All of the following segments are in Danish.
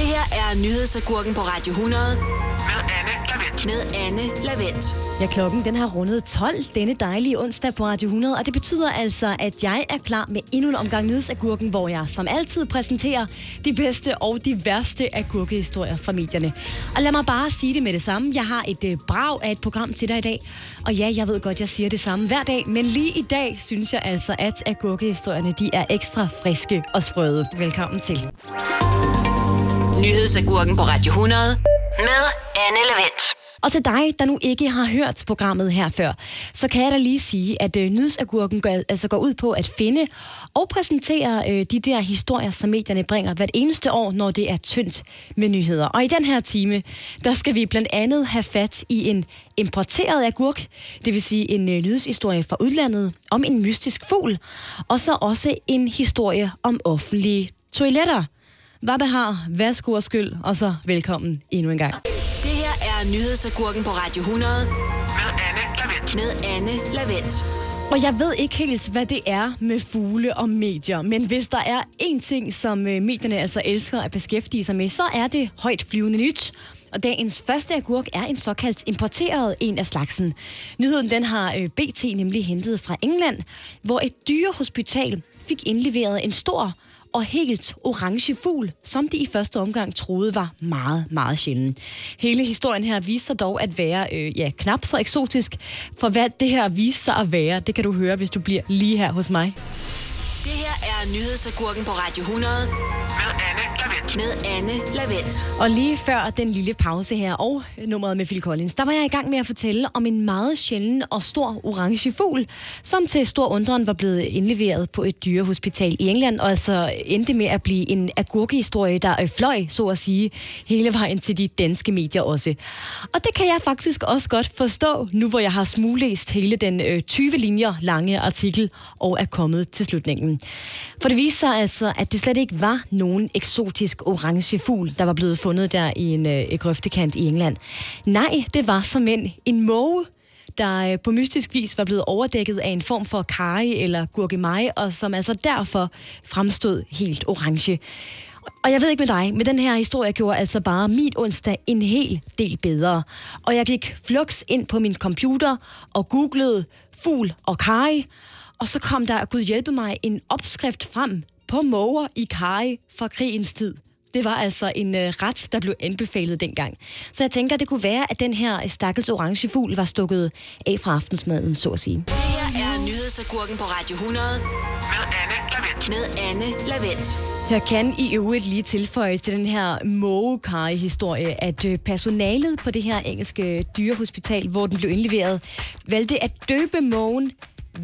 Det her er nyhedsagurken på Radio 100 med Anne Lavendt. med Anne Lavendt. Ja, klokken den har rundet 12 denne dejlige onsdag på Radio 100, og det betyder altså, at jeg er klar med endnu en omgang nyhedsagurken, hvor jeg som altid præsenterer de bedste og de værste agurkehistorier fra medierne. Og lad mig bare sige det med det samme. Jeg har et øh, brag af et program til dig i dag, og ja, jeg ved godt, jeg siger det samme hver dag, men lige i dag synes jeg altså, at agurkehistorierne de er ekstra friske og sprøde. Velkommen til. Nyhedsagurken på Radio 100 med Anne Lavendt. Og til dig, der nu ikke har hørt programmet her før, så kan jeg da lige sige, at øh, nyhedsagurken går, altså går ud på at finde og præsentere øh, de der historier, som medierne bringer hvert eneste år, når det er tyndt med nyheder. Og i den her time, der skal vi blandt andet have fat i en importeret agurk, det vil sige en øh, nyhedshistorie fra udlandet om en mystisk fugl, og så også en historie om offentlige toiletter. Hvad behar, værsgo og skyld, og så velkommen endnu en gang. Det her er nyhedsagurken på Radio 100 Med Anne Lavendt. med Anne Lavendt. Og jeg ved ikke helt, hvad det er med fugle og medier, men hvis der er én ting, som øh, medierne altså elsker at beskæftige sig med, så er det højt flyvende nyt. Og dagens første agurk er en såkaldt importeret en af slagsen. Nyheden den har øh, BT nemlig hentet fra England, hvor et dyrehospital fik indleveret en stor og helt orange fugl, som de i første omgang troede var meget, meget sjælden. Hele historien her viser sig dog at være øh, ja, knap så eksotisk, for hvad det her viser sig at være, det kan du høre, hvis du bliver lige her hos mig. Det her er nyhedsagurken på Radio 100 Med Anne Lavendt. med Anne Lavendt. Og lige før den lille pause her og nummeret med Phil Collins, der var jeg i gang med at fortælle om en meget sjælden og stor orange fugl, som til stor undren var blevet indleveret på et dyrehospital i England, og altså endte med at blive en agurkehistorie, der øh, fløj, så at sige, hele vejen til de danske medier også. Og det kan jeg faktisk også godt forstå, nu hvor jeg har smuglæst hele den øh, 20 linjer lange artikel og er kommet til slutningen. Øhm, for det viste sig altså, at det slet ikke var nogen eksotisk orange fugl, der var blevet fundet der i en øh, grøftekant i England. Nej, det var som en, en måge, der øh, på mystisk vis var blevet overdækket af en form for kari eller gurkemeje, og som altså derfor fremstod helt orange. Og jeg ved ikke med dig, men den her historie gjorde altså bare min onsdag en hel del bedre. Og jeg gik flux ind på min computer og googlede fugl og kari, og så kom der, Gud hjælpe mig, en opskrift frem på måger i kari fra krigens tid. Det var altså en øh, ret, der blev anbefalet dengang. Så jeg tænker, det kunne være, at den her stakkels orange fugl var stukket af fra aftensmaden, så at sige. Det her er nyhedsagurken på Radio 100 Med Anne Lavendt. med Anne Lavendt. Jeg kan i øvrigt lige tilføje til den her mågekari-historie, at øh, personalet på det her engelske dyrehospital, hvor den blev indleveret, valgte at døbe mågen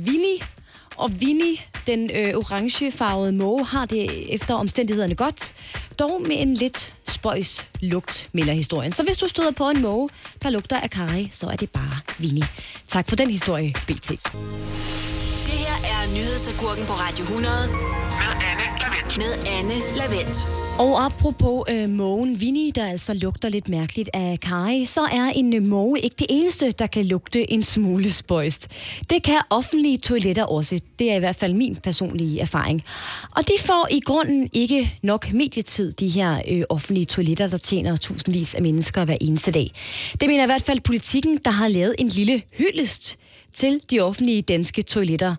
Winnie. Og Winnie, den øh, orangefarvede måge, har det efter omstændighederne godt, dog med en lidt spøjs lugt, melder historien. Så hvis du støder på en måge, der lugter af kari, så er det bare Winnie. Tak for den historie, BT. Det her er nyhedsagurken på Radio 100 Med Anne Lavendt. med Anne Lavendt. Og apropos øh, mågen Winnie, der altså lugter lidt mærkeligt af Kari, så er en øh, måge ikke det eneste, der kan lugte en smule spøjst. Det kan offentlige toiletter også. Det er i hvert fald min personlige erfaring. Og de får i grunden ikke nok medietid, de her øh, offentlige toiletter, der tjener tusindvis af mennesker hver eneste dag. Det mener i hvert fald politikken, der har lavet en lille hyldest til de offentlige danske toiletter.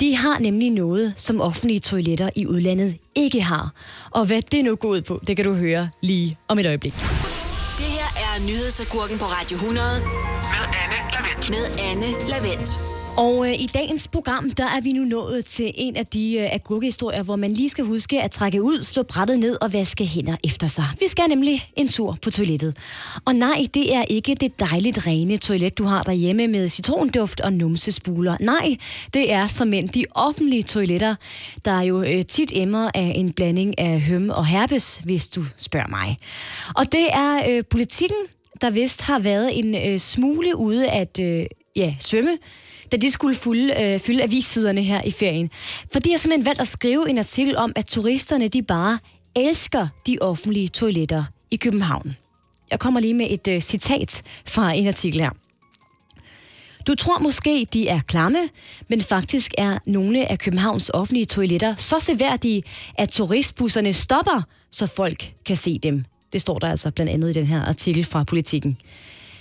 De har nemlig noget, som offentlige toiletter i udlandet ikke har. Og hvad det nu går ud på, det kan du høre lige om et øjeblik. Det her er nyhedsagurken på Radio 100 Med Anne Lavendt. med Anne Lavendt. Og øh, i dagens program, der er vi nu nået til en af de øh, agurkehistorier, hvor man lige skal huske at trække ud, slå brættet ned og vaske hænder efter sig. Vi skal nemlig en tur på toilettet. Og nej, det er ikke det dejligt rene toilet, du har derhjemme med citronduft og numsespuler. Nej, det er som end de offentlige toiletter, der jo øh, tit emmer af en blanding af høm og herpes, hvis du spørger mig. Og det er øh, politikken, der vist har været en øh, smule ude at øh, ja, svømme, da de skulle fylde, øh, fylde avissiderne her i ferien. For de har simpelthen valgt at skrive en artikel om, at turisterne de bare elsker de offentlige toiletter i København. Jeg kommer lige med et øh, citat fra en artikel her. Du tror måske, de er klamme, men faktisk er nogle af Københavns offentlige toiletter så seværdige, at turistbusserne stopper, så folk kan se dem. Det står der altså blandt andet i den her artikel fra Politiken.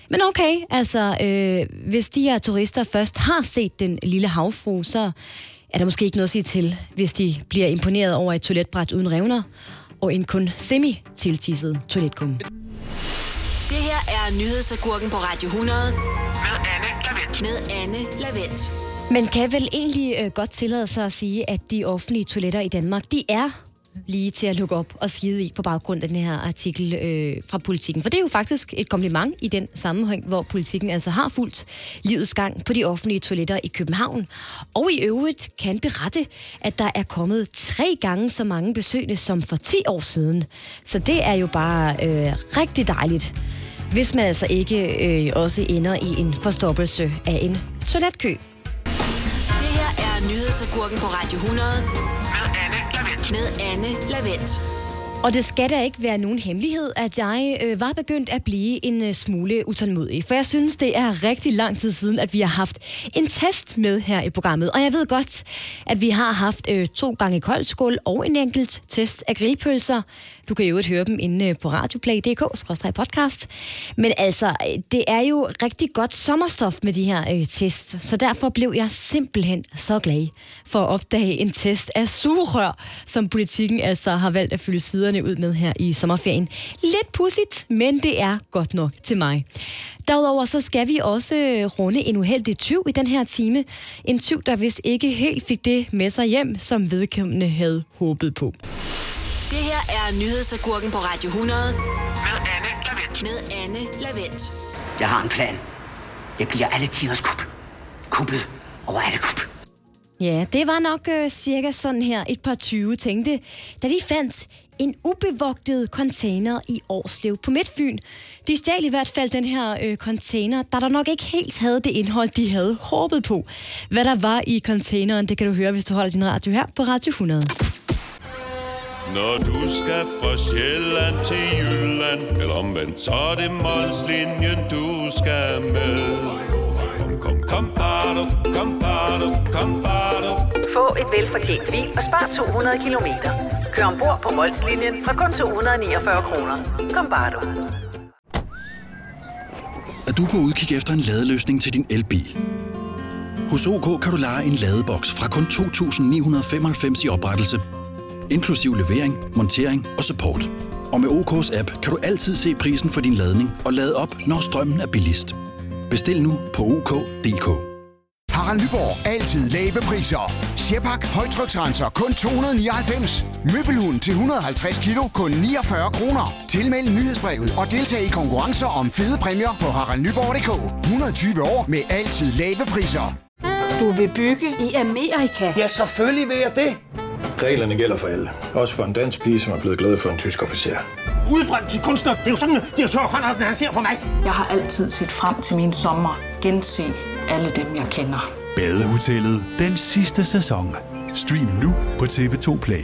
Men okay, altså, øh, hvis de her turister først har set den lille havfru, så er der måske ikke noget at sige til, hvis de bliver imponeret over et toiletbræt uden revner og en kun semi-tiltisset toiletkum. Det her er nyhedsagurken på Radio 100 Med Anne Lavendt. med Anne Lavendt. Man kan vel egentlig øh, godt tillade sig at sige, at de offentlige toiletter i Danmark, de er lige til at lukke op og skide i på baggrund af den her artikel øh, fra politikken. For det er jo faktisk et kompliment i den sammenhæng, hvor politikken altså har fulgt livets gang på de offentlige toiletter i København. Og i øvrigt kan berette, at der er kommet tre gange så mange besøgende som for 10 år siden. Så det er jo bare øh, rigtig dejligt. Hvis man altså ikke øh, også ender i en forstoppelse af en toiletkø. Det her er nyhedsagurken på Radio 100 med Anne Lavendt. Og det skal da ikke være nogen hemmelighed, at jeg øh, var begyndt at blive en øh, smule utålmodig. For jeg synes, det er rigtig lang tid siden, at vi har haft en test med her i programmet. Og jeg ved godt, at vi har haft øh, to gange koldskål og en enkelt test af grillpølser. Du kan jo øvrigt høre dem inde øh, på radioplay.dk-podcast. Men altså, øh, det er jo rigtig godt sommerstof med de her øh, tests. Så derfor blev jeg simpelthen så glad for at opdage en test af sugerør, som politikken altså har valgt at fylde siderne ud med her i sommerferien. Lidt pudsigt, men det er godt nok til mig. Derudover så skal vi også øh, runde en uheldig tyv i den her time. En tyv, der vist ikke helt fik det med sig hjem, som vedkommende havde håbet på. Her er nyhedsagurken på Radio 100 Med Anne Lavendt. med Anne Lavendt. Jeg har en plan. Det bliver alle tiders kup. Kuppet over alle kup. Ja, det var nok øh, cirka sådan her et par 20 tænkte, da de fandt en ubevogtet container i Årslev på Midtfyn. De stjal i hvert fald den her øh, container, da der nok ikke helt havde det indhold, de havde håbet på. Hvad der var i containeren, det kan du høre, hvis du holder din radio her på Radio 100. Når du skal fra Sjælland til Jylland Eller omvendt, så er det Molslinjen, du skal med Kom, kom, kom, bado, kom, bado, kom, bado. Få et velfortjent bil og spar 200 kilometer. Kør ombord på Molslinjen fra kun 249 kroner. Kom bare du. Er du på udkig efter en ladeløsning til din elbil? Hos OK kan du lege en ladeboks fra kun 2.995 i oprettelse, inklusiv levering, montering og support. Og med OK's app kan du altid se prisen for din ladning og lade op, når strømmen er billigst. Bestil nu på OK.dk. Harald Nyborg. Altid lave priser. Sjehpak. Højtryksrenser. Kun 299. Møbelhund til 150 kilo. Kun 49 kroner. Tilmeld nyhedsbrevet og deltag i konkurrencer om fede præmier på haraldnyborg.dk. 120 år med altid lave priser. Du vil bygge i Amerika? Ja, selvfølgelig vil jeg det. Reglerne gælder for alle. Også for en dansk pige, som er blevet glad for en tysk officer. Udbrændt til kunstner. Det er jo sådan, har tørt, han ser på mig. Jeg har altid set frem til min sommer. Gense alle dem, jeg kender. Badehotellet den sidste sæson. Stream nu på TV2 Play.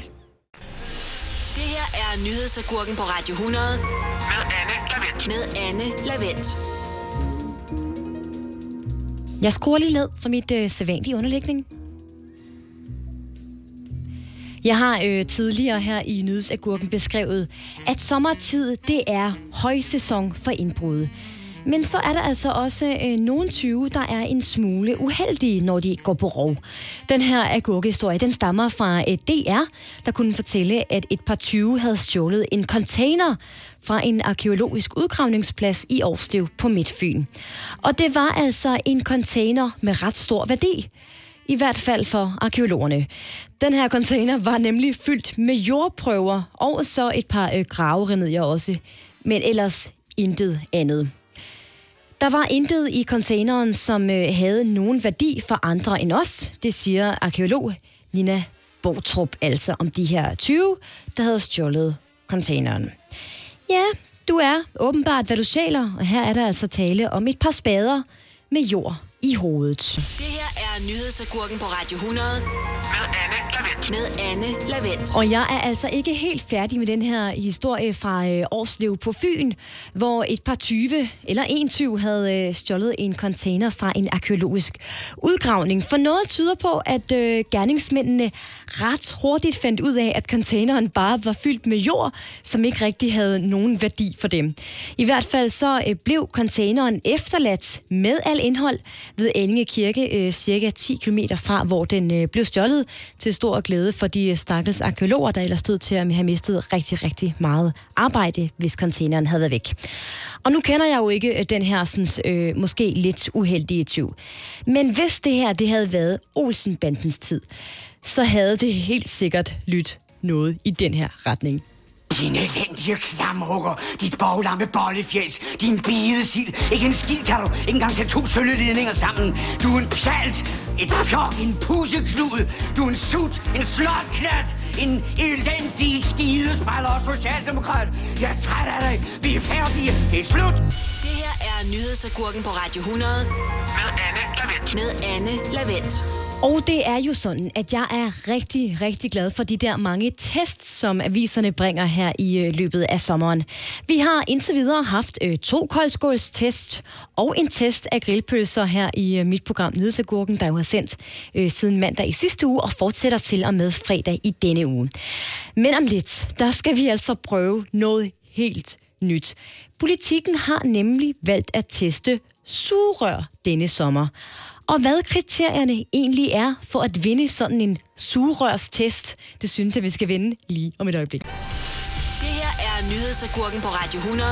Det her er nyhedsagurken på Radio 100 Med Anne Lavendt. med Anne Lavendt. Jeg skruer lige ned for mit øh, sædvanlige underlægning. Jeg har øh, tidligere her i Nyhedsagurken beskrevet, at sommertid det er højsæson for indbrud. Men så er der altså også øh, nogle 20, der er en smule uheldige, når de går på rov. Den her agurkehistorie, den stammer fra øh, et DR, der kunne fortælle, at et par 20 havde stjålet en container fra en arkeologisk udgravningsplads i Årslev på Midtfyn. Og det var altså en container med ret stor værdi. I hvert fald for arkeologerne. Den her container var nemlig fyldt med jordprøver, og så et par øh, graveremedier også. Men ellers intet andet. Der var intet i containeren, som øh, havde nogen værdi for andre end os. Det siger arkeolog Nina Bortrup altså om de her 20, der havde stjålet containeren. Ja, du er åbenbart, hvad du sjæler, og her er der altså tale om et par spader med jord i hovedet. Det her er nyhedsagurken på Radio 100 Med Anne Lavendt. Og jeg er altså ikke helt færdig med den her historie fra øh, Årslev på Fyn, hvor et par 20 eller en 20 havde øh, stjålet en container fra en arkeologisk udgravning. For noget tyder på, at øh, gerningsmændene ret hurtigt fandt ud af, at containeren bare var fyldt med jord, som ikke rigtig havde nogen værdi for dem. I hvert fald så øh, blev containeren efterladt med al indhold ved Ellinge Kirke, øh, cirka 10 km fra, hvor den øh, blev stjålet til stor glæde for de øh, stakkels arkeologer, der ellers stod til at have mistet rigtig, rigtig meget arbejde, hvis containeren havde været væk. Og nu kender jeg jo ikke øh, den her sådan, øh, måske lidt uheldige tyv. Men hvis det her det havde været Olsenbandens tid, så havde det helt sikkert lyttet noget i den her retning. Din elendige klamhugger, dit boglamme bollefjæs, din bidesild. Ikke en skid kan du ikke engang sætte to sølvledninger sammen. Du er en pjalt, et pjok, en pusseklud. Du er en sut, en slotklat, en elendig skidespejler og socialdemokrat. Jeg er træt af dig. Vi er færdige. Det er slut. Det her er nyhedsagurken på Radio 100. Med Anne Lavendt. Med Anne Lavendt. Og det er jo sådan, at jeg er rigtig, rigtig glad for de der mange tests, som aviserne bringer her i øh, løbet af sommeren. Vi har indtil videre haft øh, to koldskålstest og en test af grillpølser her i øh, mit program Nyhedsagurken, der jo har sendt siden mandag i sidste uge og fortsætter til og med fredag i denne uge. Men om lidt, der skal vi altså prøve noget helt nyt. Politikken har nemlig valgt at teste sugerør denne sommer. Og hvad kriterierne egentlig er for at vinde sådan en sugerørstest, det synes jeg, vi skal vende lige om et øjeblik. Er nyhedsagurken på Radio 100.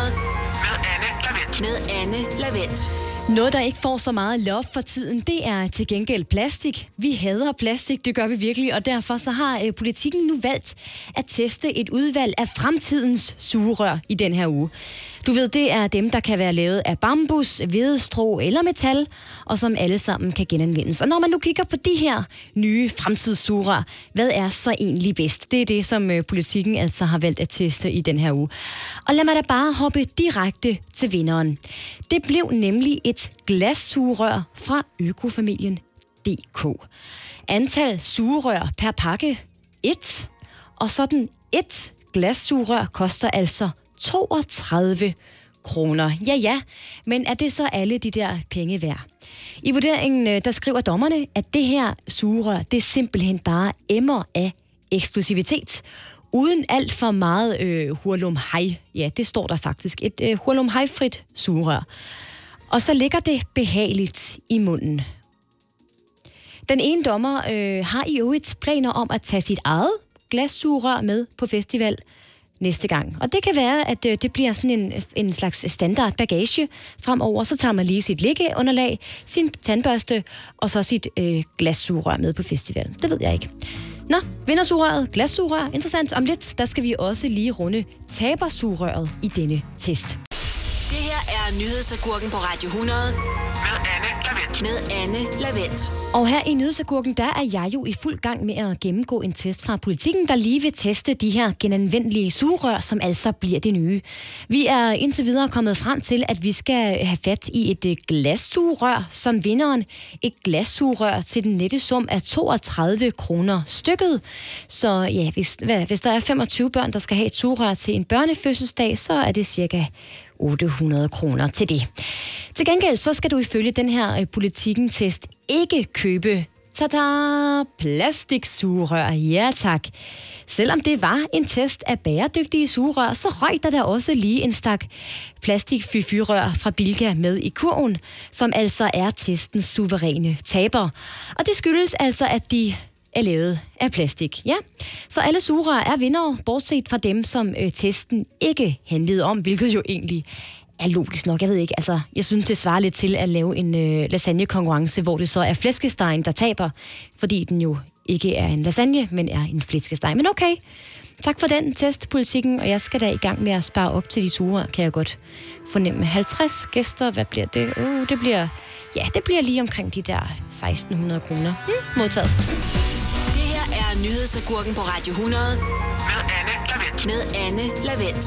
Med Anne Lavendt. Med Anne Lavendt. Noget, der ikke får så meget love for tiden, det er til gengæld plastik. Vi hader plastik, det gør vi virkelig, og derfor så har øh, politikken nu valgt at teste et udvalg af fremtidens sugerør i den her uge. Du ved, det er dem, der kan være lavet af bambus, hvedestrå eller metal, og som alle sammen kan genanvendes. Og når man nu kigger på de her nye fremtidssugerør, hvad er så egentlig bedst? Det er det, som øh, politikken altså har valgt at teste i den her uge. Og lad mig da bare hoppe direkte til vinderen. Det blev nemlig et glassugerør fra Økofamilien DK. Antal sugerør per pakke 1, og sådan et glassugerør koster altså 32 kroner. Ja, ja, men er det så alle de der penge værd? I vurderingen, øh, der skriver dommerne, at det her sugerør, det er simpelthen bare emmer af eksklusivitet. Uden alt for meget øh, hurlum hej. Ja, det står der faktisk. Et øh, hurlum hej-frit sugerør. Og så ligger det behageligt i munden. Den ene dommer øh, har i øvrigt planer om at tage sit eget glassugerør med på festival næste gang. Og det kan være, at øh, det bliver sådan en, en slags standard bagage fremover. Så tager man lige sit liggeunderlag, sin tandbørste og så sit øh, glassugerør med på festivalen. Det ved jeg ikke. Nå, vindersugerøret, glassugerør, interessant. Om lidt, der skal vi også lige runde tabersugerøret i denne test. Det her er nyhedsagurken på Radio 100. Med. Med Anne Lavendt. Og her i Nyhedsagurken, der er jeg jo i fuld gang med at gennemgå en test fra politikken, der lige vil teste de her genanvendelige sugerør, som altså bliver det nye. Vi er indtil videre kommet frem til, at vi skal have fat i et øh, glassugerør som vinderen. Et glassugerør til den nette sum af 32 kroner stykket. Så ja, hvis, hvad, hvis der er 25 børn, der skal have et sugerør til en børnefødselsdag, så er det cirka 800 kroner til det. Til gengæld så skal du ifølge den her øh, politikken-test ikke købe Tada! Plastiksugerør, ja tak. Selvom det var en test af bæredygtige sugerør, så røg der da også lige en stak plastikfyfyrør fra Bilka med i kurven, som altså er testens suveræne taber. Og det skyldes altså, at de er lavet af plastik. Ja, så alle sugerør er vinder, bortset fra dem, som øh, testen ikke handlede om, hvilket jo egentlig er logisk nok. Jeg ved ikke, altså, jeg synes, det svarer lidt til at lave en øh, lasagne-konkurrence, hvor det så er flæskestegen, der taber, fordi den jo ikke er en lasagne, men er en flæskesteg. Men okay, tak for den testpolitikken, og jeg skal da i gang med at spare op til de ture, kan jeg godt fornemme. 50 gæster, hvad bliver det? Uh, det bliver, ja, det bliver lige omkring de der 1600 kroner. Hmm, modtaget. Nyhedsagurken på Radio 100. Med Anne Lavendt. Med Anne Lavendt.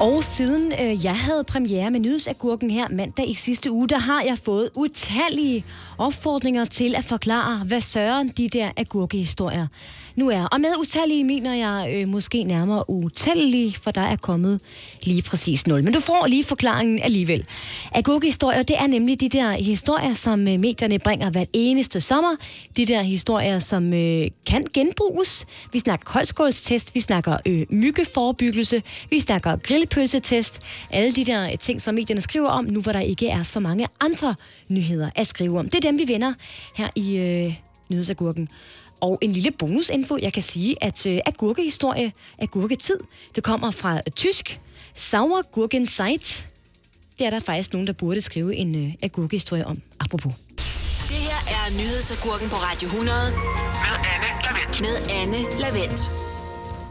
Og siden øh, jeg havde premiere med Nyhedsagurken her mandag i sidste uge, der har jeg fået utallige opfordringer til at forklare, hvad søren de der agurkehistorier nu er. Og med utallige mener jeg øh, måske nærmere utallige, for der er kommet lige præcis nul. Men du får lige forklaringen alligevel. Agurkehistorier, det er nemlig de der historier, som øh, medierne bringer hvert eneste sommer. De der historier, som øh, kan genbruges. Vi snakker koldskålstest, vi snakker øh, myggeforebyggelse, vi snakker grillpølsetest. Alle de der øh, ting, som medierne skriver om, nu hvor der ikke er så mange andre nyheder at skrive om. Det er dem, vi vender her i øh, Nyhedsagurken. Og en lille bonusinfo, jeg kan sige, at øh, agurkehistorie, agurketid, det kommer fra øh, tysk. Sauergurkenzeit. Det er der faktisk nogen, der burde skrive en øh, agurkehistorie om, apropos. Det her er Nyhedsagurken på Radio 100. Med Anne Lavendt. Med Anne Lavendt.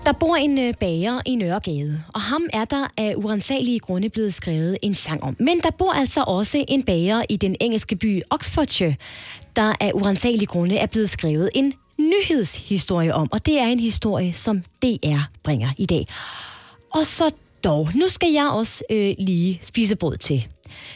Der bor en øh, bager i Nørregade, og ham er der af urensagelige grunde blevet skrevet en sang om. Men der bor altså også en bager i den engelske by Oxfordshire, der af urensagelige grunde er blevet skrevet en nyhedshistorie om. Og det er en historie, som DR bringer i dag. Og så dog, nu skal jeg også øh, lige spise brød til.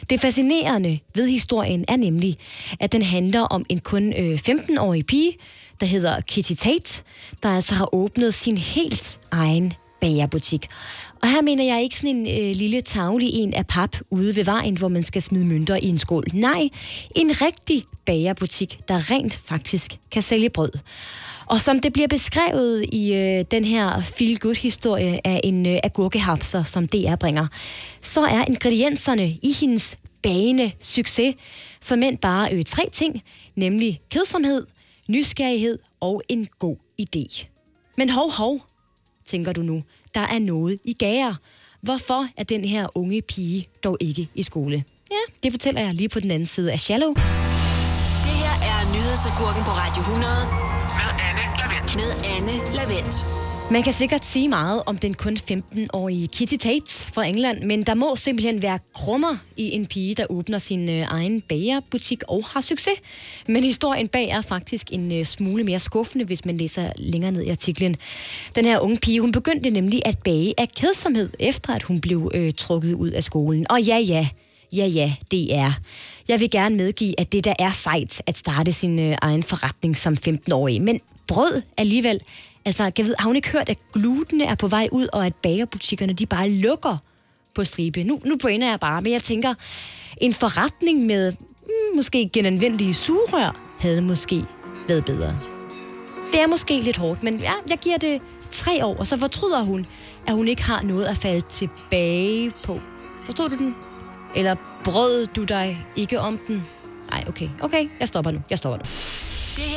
Det fascinerende ved historien er nemlig, at den handler om en kun øh, 15-årig pige, der hedder Kitty Tate, der altså har åbnet sin helt egen bagerbutik. Og her mener jeg ikke sådan en øh, lille tavlig en af pap ude ved vejen, hvor man skal smide mønter i en skål. Nej, en rigtig bagerbutik, der rent faktisk kan sælge brød. Og som det bliver beskrevet i øh, den her feel-good-historie af en øh, agurkehapser, som DR bringer, så er ingredienserne i hendes bagende succes som end bare øh, tre ting, nemlig kedsomhed, nysgerrighed og en god idé. Men hov, hov, tænker du nu, der er noget i gære. Hvorfor er den her unge pige dog ikke i skole? Ja, det fortæller jeg lige på den anden side af Shallow. Det her er Nyhedsagurken på Radio 100. Med Anne Lavendt. Med Anne Lavendt. Man kan sikkert sige meget om den kun 15-årige Kitty Tate fra England, men der må simpelthen være krummer i en pige, der åbner sin øh, egen bagerbutik og har succes. Men historien bag er faktisk en øh, smule mere skuffende, hvis man læser længere ned i artiklen. Den her unge pige, hun begyndte nemlig at bage af kedsomhed, efter at hun blev øh, trukket ud af skolen. Og ja, ja, ja, ja, det er. Jeg vil gerne medgive, at det der er sejt at starte sin øh, egen forretning som 15-årig. Men brød alligevel Altså, jeg ved, har hun ikke hørt, at gluten er på vej ud, og at bagerbutikkerne, de bare lukker på stribe? Nu, nu brainer jeg bare, men jeg tænker, en forretning med mm, måske genanvendelige sugerør havde måske været bedre. Det er måske lidt hårdt, men ja, jeg giver det tre år, og så fortryder hun, at hun ikke har noget at falde tilbage på. Forstod du den? Eller brød du dig ikke om den? Nej, okay. Okay, jeg stopper nu. Jeg stopper nu.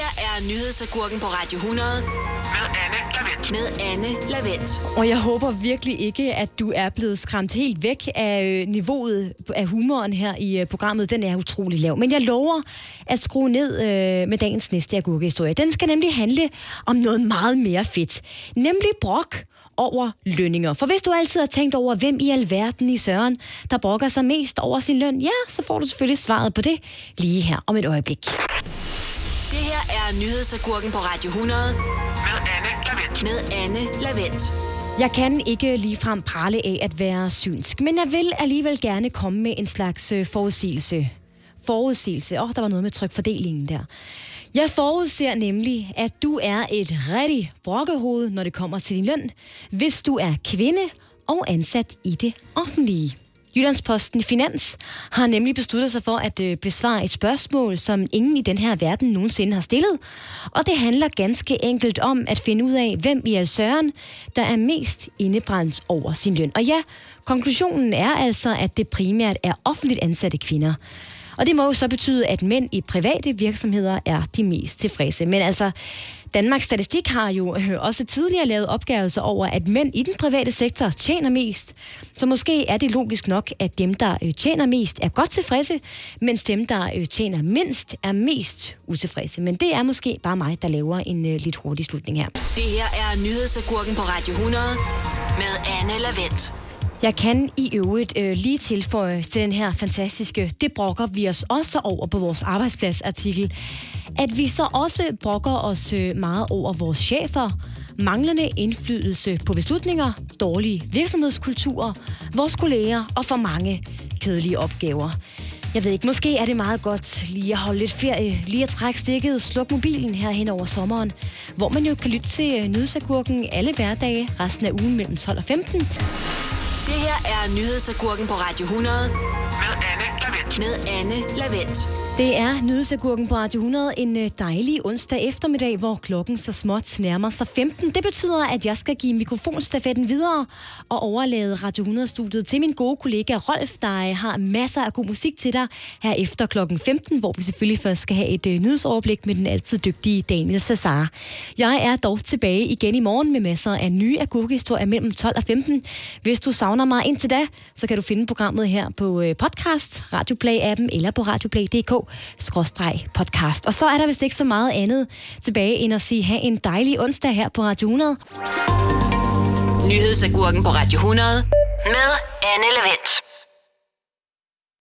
Det her er Nyhedsagurken på Radio 100. Med Anne Lavendt. Med Anne Lavendt. Og jeg håber virkelig ikke, at du er blevet skræmt helt væk af øh, niveauet af humoren her i øh, programmet. Den er utrolig lav. Men jeg lover at skrue ned øh, med dagens næste agurkehistorie. Den skal nemlig handle om noget meget mere fedt. Nemlig brok over lønninger. For hvis du altid har tænkt over, hvem i alverden i Søren, der brokker sig mest over sin løn, ja, så får du selvfølgelig svaret på det lige her om et øjeblik. Er Nyhedsagurken på Radio 100. Med Anne Lavendt. Med Anne Lavendt. Jeg kan ikke ligefrem prale af at være synsk, men jeg vil alligevel gerne komme med en slags øh, forudsigelse. Forudsigelse. Åh, oh, der var noget med trykfordelingen der. Jeg forudser nemlig, at du er et rigtig brokkehoved, når det kommer til din løn, hvis du er kvinde og ansat i det offentlige. Jyllandsposten Finans har nemlig besluttet sig for at øh, besvare et spørgsmål, som ingen i den her verden nogensinde har stillet. Og det handler ganske enkelt om at finde ud af, hvem i Alsøren, der er mest indebrændt over sin løn. Og ja, konklusionen er altså, at det primært er offentligt ansatte kvinder. Og det må jo så betyde, at mænd i private virksomheder er de mest tilfredse. Men altså, Danmarks Statistik har jo øh, også tidligere lavet opgørelser over, at mænd i den private sektor tjener mest. Så måske er det logisk nok, at dem, der øh, tjener mest, er godt tilfredse, mens dem, der øh, tjener mindst, er mest utilfredse. Men det er måske bare mig, der laver en lidt hurtig slutning her. Det her er Nyhedsagurken på Radio 100 med Anne Lavendt. Jeg kan i øvrigt øh, lige tilføje til den her fantastiske, det brokker vi os også over på vores arbejdspladsartikel, at vi så også brokker os øh, meget over vores chefer, manglende indflydelse på beslutninger, dårlige virksomhedskulturer, vores kolleger og for mange kedelige opgaver. Jeg ved ikke, måske er det meget godt lige at holde lidt ferie, lige at trække stikket, slukke mobilen her hen over sommeren, hvor man jo kan lytte til øh, nyhedsagurken alle hverdage resten af ugen mellem 12 og 15. Det her er nyhedsagurken på Radio 100 Med Anne Lavendt. med Anne Lavendt. Det er nyhedsagurken på Radio 100 en øh, dejlig onsdag eftermiddag, hvor klokken så småt nærmer sig 15. Det betyder, at jeg skal give mikrofonstafetten videre og overlade Radio 100-studiet til min gode kollega Rolf, der øh, har masser af god musik til dig her efter klokken 15, hvor vi selvfølgelig først skal have et øh, nyhedsoverblik med den altid dygtige Daniel Cesar. Jeg er dog tilbage igen i morgen med masser af nye agurkehistorier mellem 12 og 15. Hvis du savner mig indtil da, så kan du finde programmet her på øh, podcast, Radioplay-appen eller på radioplay.dk skråstreg podcast. Og så er der vist ikke så meget andet tilbage end at sige, have en dejlig onsdag her på Radio 100. Nyhedsagurken på Radio 100 med Anne Lavendt.